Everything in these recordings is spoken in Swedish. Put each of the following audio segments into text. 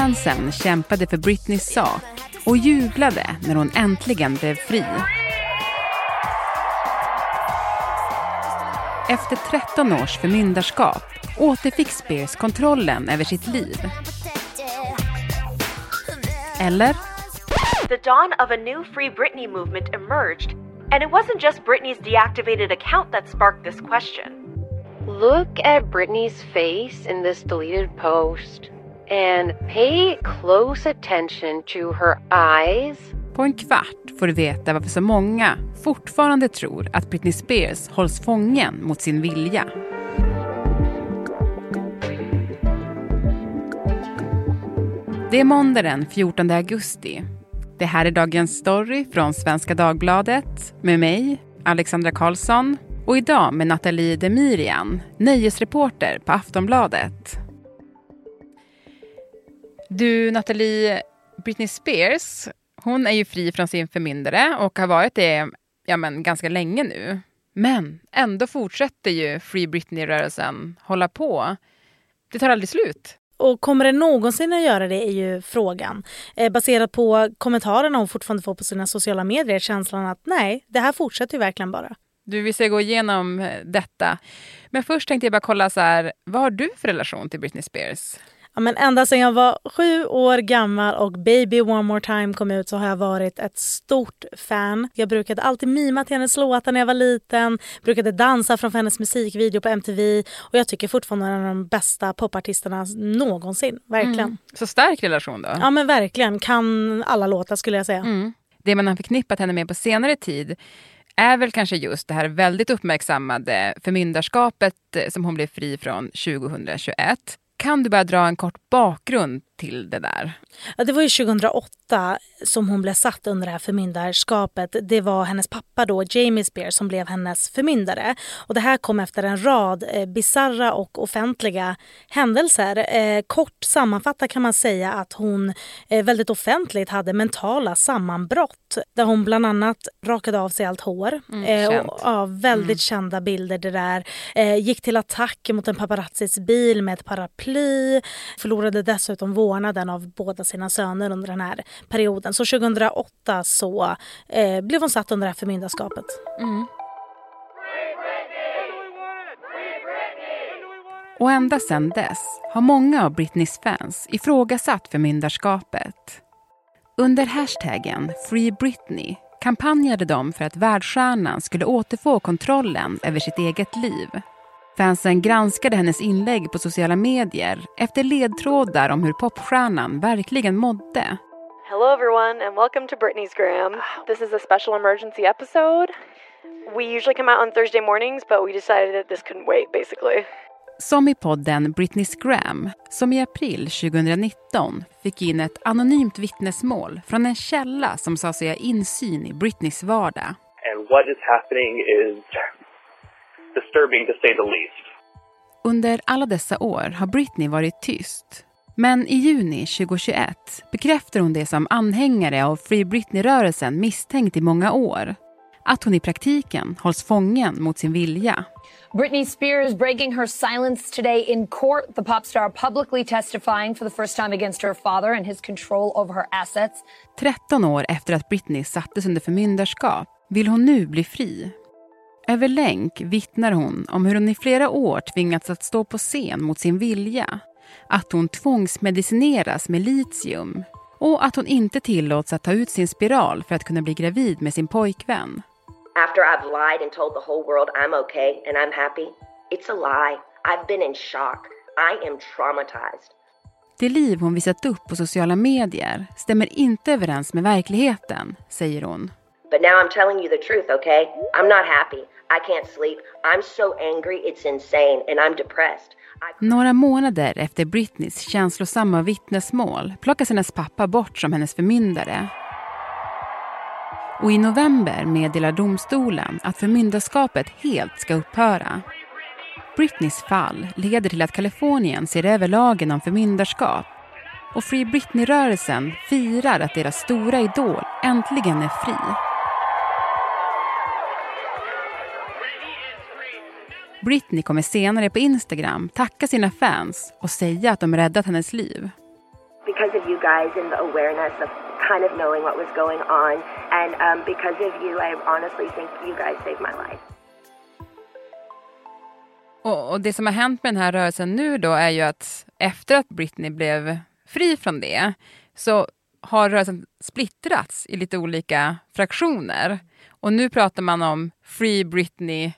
Fansen kämpade för Britneys sak och jublade när hon äntligen blev fri. Efter 13 års förmyndarskap återfick Spears kontrollen över sitt liv. Eller? The dawn of a new Free Britney movement emerged, and it wasn't just Britney's deactivated account that sparked this question. Look at Britney's face in this deleted post and pay close attention to her eyes. På en kvart får du veta varför så många fortfarande tror att Britney Spears hålls fången mot sin vilja. Det är måndag den 14 augusti. Det här är dagens story från Svenska Dagbladet med mig, Alexandra Karlsson och idag med Nathalie Demirian, nöjesreporter på Aftonbladet. Du Nathalie, Britney Spears, hon är ju fri från sin förmyndare och har varit det ja, men, ganska länge nu. Men ändå fortsätter ju Free Britney-rörelsen hålla på. Det tar aldrig slut. Och kommer det någonsin att göra det är ju frågan. Eh, baserat på kommentarerna hon fortfarande får på sina sociala medier känslan att nej, det här fortsätter ju verkligen bara. Du, vi ska gå igenom eh, detta. Men först tänkte jag bara kolla så här, vad har du för relation till Britney Spears? Ja, men ända sedan jag var sju år gammal och Baby One More Time kom ut så har jag varit ett stort fan. Jag brukade alltid mima till hennes låtar när jag var liten, brukade dansa framför hennes musikvideo på MTV och jag tycker fortfarande hon är en av de bästa popartisterna någonsin. Verkligen. Mm. Så stark relation då? Ja men verkligen. Kan alla låtar skulle jag säga. Mm. Det man har förknippat henne med på senare tid är väl kanske just det här väldigt uppmärksammade förmyndarskapet som hon blev fri från 2021. Kan du bara dra en kort bakgrund till det där? Ja, det var ju 2008 som hon blev satt under det här förmyndarskapet. Det var hennes pappa då, Jamie Spears, som blev hennes förmyndare. Och det här kom efter en rad eh, bizarra och offentliga händelser. Eh, kort sammanfattat kan man säga att hon eh, väldigt offentligt hade mentala sammanbrott där hon bland annat rakade av sig allt hår. Mm, eh, och, ja, väldigt mm. kända bilder det där. Eh, gick till attack mot en paparazzis bil med ett paraply. Förlorade dessutom vårdnaden av båda sina söner under den här perioden. Så 2008 så eh, blev hon satt under det här förmyndarskapet. Mm. Och ända sedan dess har många av Britneys fans ifrågasatt förmyndarskapet. Under hashtaggen Free Britney kampanjade de för att världsstjärnan skulle återfå kontrollen över sitt eget liv. Fansen granskade hennes inlägg på sociala medier efter ledtrådar om hur popstjärnan verkligen mådde. Hello everyone and welcome to Britney's Gram. This is a special emergency episode. We usually come out on Thursday mornings but we decided that this couldn't wait basically. Som i podden Britney's Gram, som i april 2019 fick in ett anonymt vittnesmål från en källa som sa sig ha insyn i Britneys vardag. And what is happening is disturbing to say the least. Under alla dessa år har Britney varit tyst. Men i juni 2021 bekräftar hon det som anhängare av Free Britney-rörelsen misstänkt i många år. Att hon i praktiken hålls fången mot sin vilja. Britney Spears breaking her silence today in court. The pop star publicly testifying for the first time against her father and his control over her assets. 13 år efter att Britney sattes under förmyndarskap vill hon nu bli fri. Över länk vittnar hon om hur hon i flera år tvingats att stå på scen mot sin vilja. Att hon tvångsmedicineras med litium och att hon inte tillåts att ta ut sin spiral för att kunna bli gravid med sin pojkvän. After I've lied and told the whole world I'm okay and I'm happy, it's a lie. I've been in shock. I am traumatized. Det liv hon visat upp på sociala medier stämmer inte överens med verkligheten, säger hon. But now I'm telling you the truth, okay? I'm not happy. I can't sleep. I'm so angry it's insane and I'm depressed. Några månader efter Britneys känslosamma vittnesmål plockas hennes pappa bort som hennes förmyndare. Och i november meddelar domstolen att förmyndarskapet helt ska upphöra. Britneys fall leder till att Kalifornien ser över lagen om förmyndarskap och Free Britney-rörelsen firar att deras stora idol äntligen är fri. Britney kommer senare på Instagram tacka sina fans och säga att de räddat hennes liv. because of you guys and the awareness of kind of knowing what was going on. And um, because of you, I honestly think you guys saved my life. Och, och, det som har hänt med den här rörelsen nu då är ju att efter att Britney blev fri från det så har rörelsen splittrats i lite olika fraktioner. Och nu pratar man om Free Britney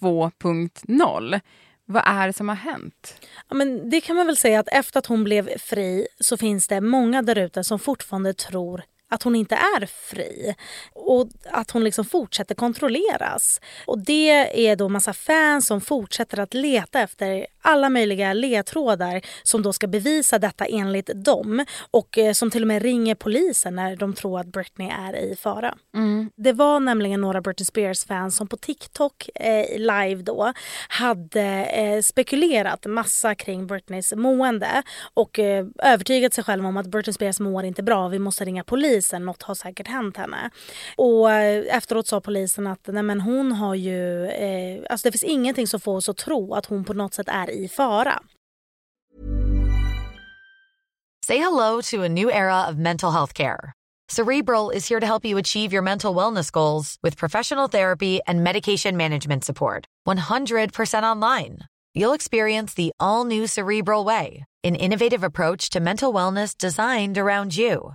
2.0. Vad är det som har hänt? Ja, men det kan man väl säga att efter att hon blev fri så finns det många där ute som fortfarande tror att hon inte är fri och att hon liksom fortsätter kontrolleras. Och Det är då massa fans som fortsätter att leta efter alla möjliga ledtrådar som då ska bevisa detta enligt dem och eh, som till och med ringer polisen när de tror att Britney är i fara. Mm. Det var nämligen några Britney Spears-fans som på TikTok eh, live då hade eh, spekulerat massa kring Britneys mående och eh, övertygat sig själva om att Britney Spears mår inte bra, vi måste ringa polisen, något har säkert hänt henne. Och eh, efteråt sa polisen att nej men hon har ju, eh, alltså det finns ingenting som får oss att tro att hon på något sätt är i fara. Say hello to a new era of mental health care. Cerebral is here to help you achieve your mental wellness goals with professional therapy and medication management support. 100% online. You'll experience the all new Cerebral Way, an innovative approach to mental wellness designed around you.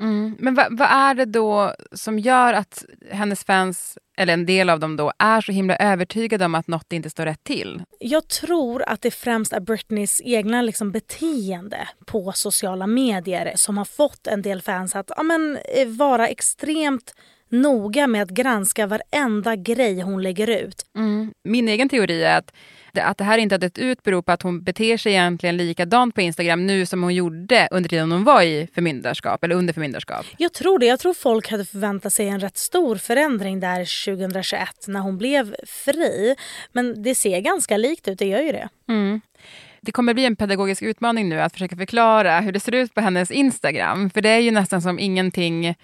Mm, men vad, vad är det då som gör att hennes fans, eller en del av dem då, är så himla övertygade om att något inte står rätt till? Jag tror att det främst är Britneys egna liksom beteende på sociala medier som har fått en del fans att ja, men, eh, vara extremt noga med att granska varenda grej hon lägger ut. Mm. Min egen teori är att att det här inte har dött ut beror på att hon beter sig egentligen likadant på Instagram nu som hon gjorde under tiden hon var i förmyndarskap eller under förmyndarskap. Jag tror det. Jag tror folk hade förväntat sig en rätt stor förändring där 2021 när hon blev fri. Men det ser ganska likt ut, det gör ju det. Mm. Det kommer bli en pedagogisk utmaning nu att försöka förklara hur det ser ut på hennes Instagram. För det är ju nästan som ingenting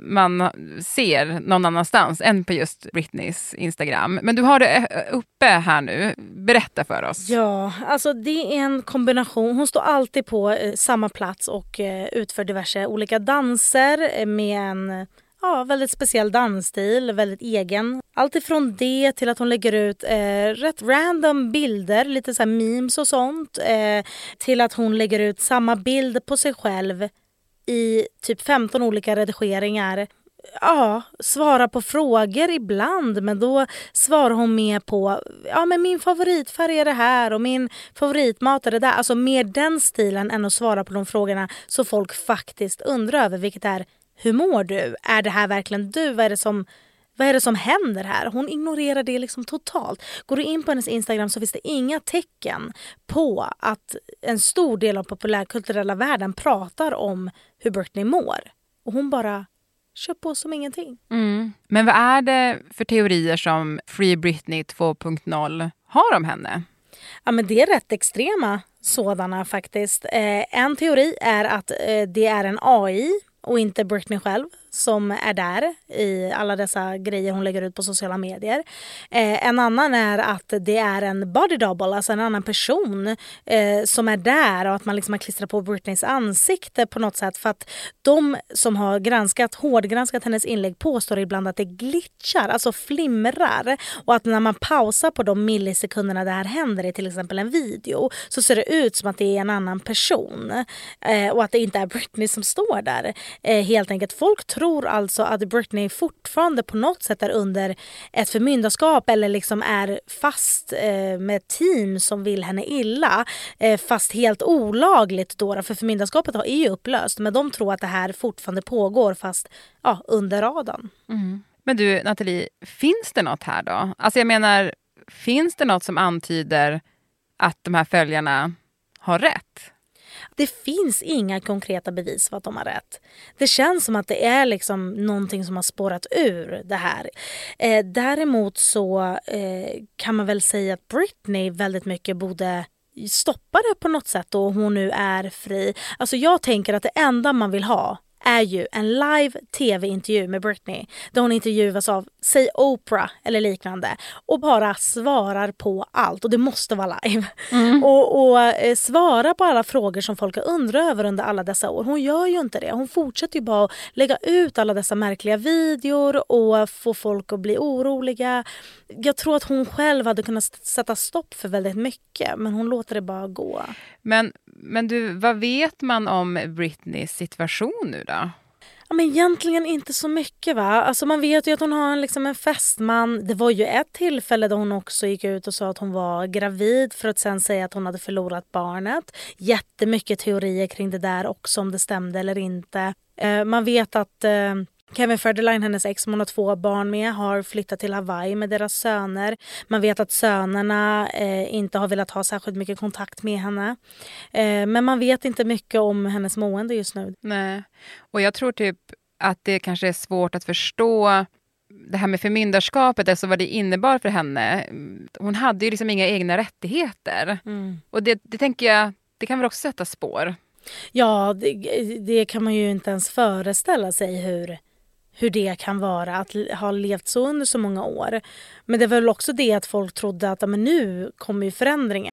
man ser någon annanstans än på just Britneys Instagram. Men du har det eh, uppe här nu. Berätta för oss. Ja, alltså det är en kombination. Hon står alltid på eh, samma plats och eh, utför diverse olika danser med en ja, väldigt speciell dansstil, väldigt egen. Allt ifrån det till att hon lägger ut eh, rätt random bilder, lite så memes och sånt. Eh, till att hon lägger ut samma bild på sig själv i typ 15 olika redigeringar ja, svara på frågor ibland men då svarar hon mer på ja men min favoritfärg är det här och min favoritmat är det där. Alltså mer den stilen än att svara på de frågorna som folk faktiskt undrar över vilket är hur mår du? Är det här verkligen du? Vad är det som vad är det som händer här? Hon ignorerar det liksom totalt. Går du in på hennes Instagram så finns det inga tecken på att en stor del av populärkulturella världen pratar om hur Britney mår. Och hon bara kör på som ingenting. Mm. Men vad är det för teorier som Free Britney 2.0 har om henne? Ja, men det är rätt extrema sådana faktiskt. Eh, en teori är att eh, det är en AI och inte Britney själv som är där i alla dessa grejer hon lägger ut på sociala medier. Eh, en annan är att det är en body double, alltså en annan person eh, som är där och att man liksom har klistrat på Britneys ansikte på något sätt. För att de som har granskat, hårdgranskat hennes inlägg påstår ibland att det glitchar, alltså flimrar. Och att när man pausar på de millisekunderna det här händer i till exempel en video så ser det ut som att det är en annan person. Eh, och att det inte är Britney som står där. Eh, helt enkelt. Folk tror alltså att Britney fortfarande på något sätt är under ett förmyndarskap eller liksom är fast eh, med team som vill henne illa. Eh, fast helt olagligt då, för förmyndarskapet är ju upplöst. Men de tror att det här fortfarande pågår fast ja, under radarn. Mm. Men du, Nathalie, finns det något här då? Alltså jag menar, finns det något som antyder att de här följarna har rätt? Det finns inga konkreta bevis för att de har rätt. Det känns som att det är liksom någonting som har spårat ur det här. Eh, däremot så eh, kan man väl säga att Britney väldigt mycket borde stoppa det på något sätt och hon nu är fri. Alltså jag tänker att det enda man vill ha är ju en live tv-intervju med Britney där hon intervjuas av, säg Oprah eller liknande och bara svarar på allt och det måste vara live. Mm. Och, och eh, svara på alla frågor som folk har undrat över under alla dessa år. Hon gör ju inte det. Hon fortsätter ju bara att lägga ut alla dessa märkliga videor och få folk att bli oroliga. Jag tror att hon själv hade kunnat sätta stopp för väldigt mycket men hon låter det bara gå. Men, men du, vad vet man om Britneys situation nu då? Ja, men egentligen inte så mycket. va? Alltså man vet ju att hon har en, liksom en fästman. Det var ju ett tillfälle då hon också gick ut och sa att hon var gravid för att sen säga att hon hade förlorat barnet. Jättemycket teorier kring det där också om det stämde eller inte. Eh, man vet att eh, Kevin Federline, hennes ex som hon har två barn med, har flyttat till Hawaii med deras söner. Man vet att sönerna eh, inte har velat ha särskilt mycket kontakt med henne. Eh, men man vet inte mycket om hennes mående just nu. Nej, och jag tror typ att det kanske är svårt att förstå det här med förmyndarskapet, alltså vad det innebar för henne. Hon hade ju liksom inga egna rättigheter. Mm. Och det, det tänker jag, det kan väl också sätta spår. Ja, det, det, kan man ju inte ens föreställa sig hur, hur det kan vara att ha levt så under så många år. Men det var väl också det att folk trodde att men nu kommer ju förändringen.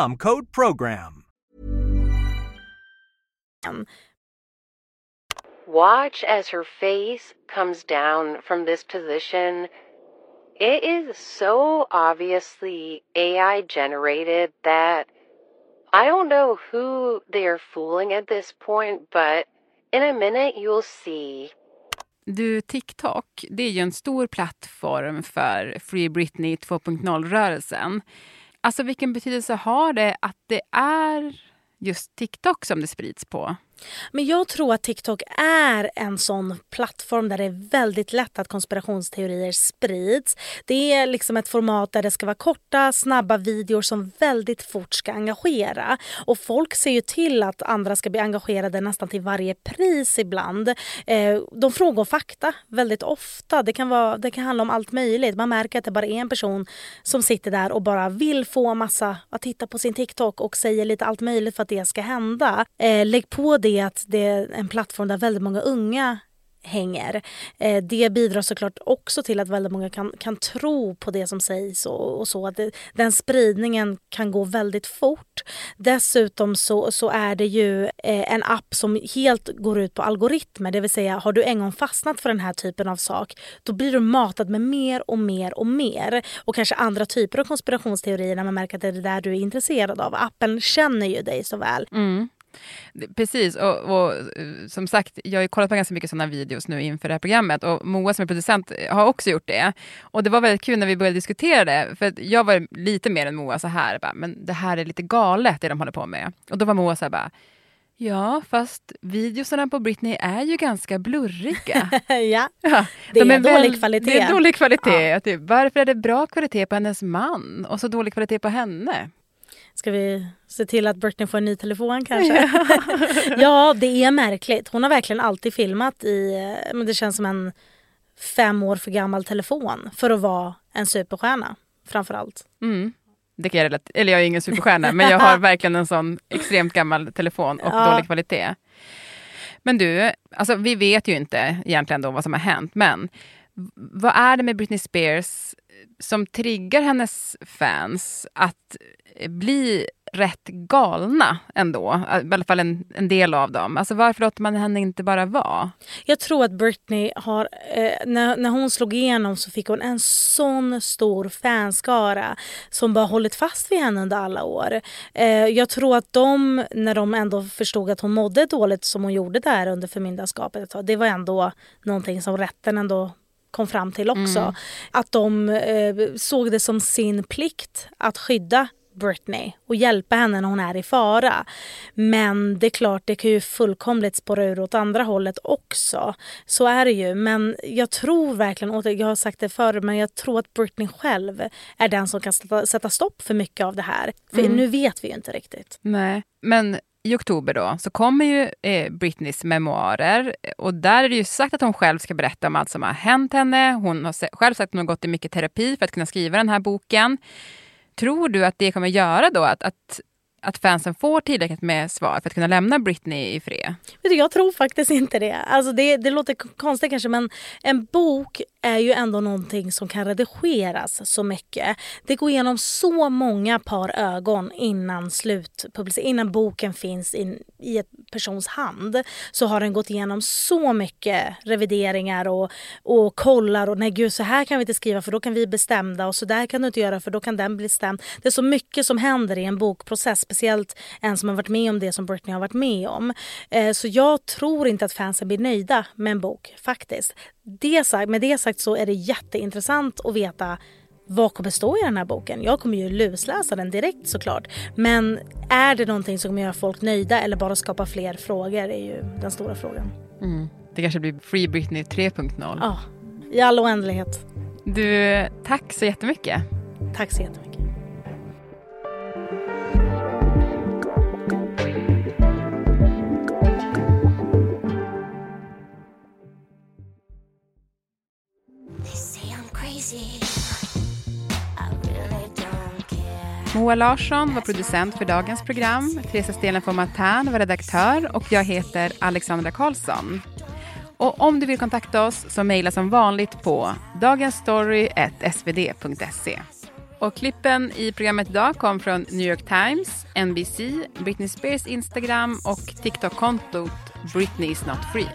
code PROGRAM. Watch as her face comes down from this position. It is so obviously AI generated that I don't know who they're fooling at this point, but in a minute you'll see. Du, TikTok, det är ju en stor plattform för Free Britney 2.0-rörelsen. Alltså vilken betydelse har det att det är just TikTok som det sprids på? Men jag tror att TikTok är en sån plattform där det är väldigt lätt att konspirationsteorier sprids. Det är liksom ett format där det ska vara korta, snabba videor som väldigt fort ska engagera. Och folk ser ju till att andra ska bli engagerade nästan till varje pris ibland. Eh, de frågar fakta väldigt ofta. Det kan, vara, det kan handla om allt möjligt. Man märker att det bara är en person som sitter där och bara vill få massa att titta på sin TikTok och säger lite allt möjligt för att det ska hända. Eh, lägg på det det att det är en plattform där väldigt många unga hänger. Eh, det bidrar såklart också till att väldigt många kan, kan tro på det som sägs och, och så. Att det, den spridningen kan gå väldigt fort. Dessutom så, så är det ju eh, en app som helt går ut på algoritmer. Det vill säga har du en gång fastnat för den här typen av sak då blir du matad med mer och mer och mer. Och kanske andra typer av konspirationsteorier när man märker att det är det där du är intresserad av. Appen känner ju dig så väl. Mm. Precis, och, och, som sagt, jag har kollat på ganska mycket sådana videos nu inför det här programmet och Moa som är producent har också gjort det. Och det var väldigt kul när vi började diskutera det, för jag var lite mer än Moa så här, bara, men det här är lite galet det de håller på med. Och då var Moa så här bara, Ja, fast videosarna på Britney är ju ganska blurriga. ja, ja, det de är, är dålig kvalitet. Det är dålig kvalitet. Ja. Typ, varför är det bra kvalitet på hennes man och så dålig kvalitet på henne? Ska vi se till att Britney får en ny telefon kanske? ja, det är märkligt. Hon har verkligen alltid filmat i, men det känns som en fem år för gammal telefon för att vara en superstjärna framför allt. Mm. Det kan jag relatera Eller jag är ingen superstjärna, men jag har verkligen en sån extremt gammal telefon och ja. dålig kvalitet. Men du, alltså vi vet ju inte egentligen då vad som har hänt, men vad är det med Britney Spears som triggar hennes fans att eh, bli rätt galna ändå. Eh, I alla fall en, en del av dem. Alltså varför låter man henne inte bara vara? Jag tror att Britney har, eh, när, när hon slog igenom så fick hon en sån stor fanskara som bara hållit fast vid henne under alla år. Eh, jag tror att de, när de ändå förstod att hon mådde dåligt som hon gjorde där under förmyndarskapet, det var ändå någonting som rätten ändå kom fram till också. Mm. Att de eh, såg det som sin plikt att skydda Britney och hjälpa henne när hon är i fara. Men det är klart, det kan ju fullkomligt spåra ur åt andra hållet också. Så är det ju. Men jag tror verkligen, jag har sagt det förr, men jag tror att Britney själv är den som kan sätta stopp för mycket av det här. För mm. nu vet vi ju inte riktigt. Nej, men i oktober då så kommer ju eh, Britneys memoarer och där är det ju sagt att hon själv ska berätta om allt som har hänt henne. Hon har själv sagt att hon har gått i mycket terapi för att kunna skriva den här boken. Tror du att det kommer göra då att, att att fansen får tillräckligt med svar för att kunna lämna Britney i fred? Jag tror faktiskt inte det. Alltså det. Det låter konstigt kanske men en bok är ju ändå någonting som kan redigeras så mycket. Det går igenom så många par ögon innan slutpublicering, innan boken finns in, i en persons hand så har den gått igenom så mycket revideringar och, och kollar och nej gud så här kan vi inte skriva för då kan vi bestämda och så där kan du inte göra för då kan den bli stämd. Det är så mycket som händer i en bokprocess, speciellt en som har varit med om det som Britney har varit med om. Eh, så jag tror inte att fansen blir nöjda med en bok faktiskt. Det sagt, med det sagt så är det jätteintressant att veta vad kommer stå i den här boken? Jag kommer ju lusläsa den direkt såklart. Men är det någonting som kommer göra folk nöjda eller bara skapa fler frågor är ju den stora frågan. Mm. Det kanske blir Free Britney 3.0. Ja, i all oändlighet. Du, tack så jättemycket. Tack så jättemycket. Moa Larsson var producent för dagens program. Teresa Stenen von var redaktör och jag heter Alexandra Karlsson. Och om du vill kontakta oss så mejla som vanligt på dagensstory.svd.se. Och klippen i programmet idag kom från New York Times, NBC, Britney Spears Instagram och TikTok-kontot Britney is not free.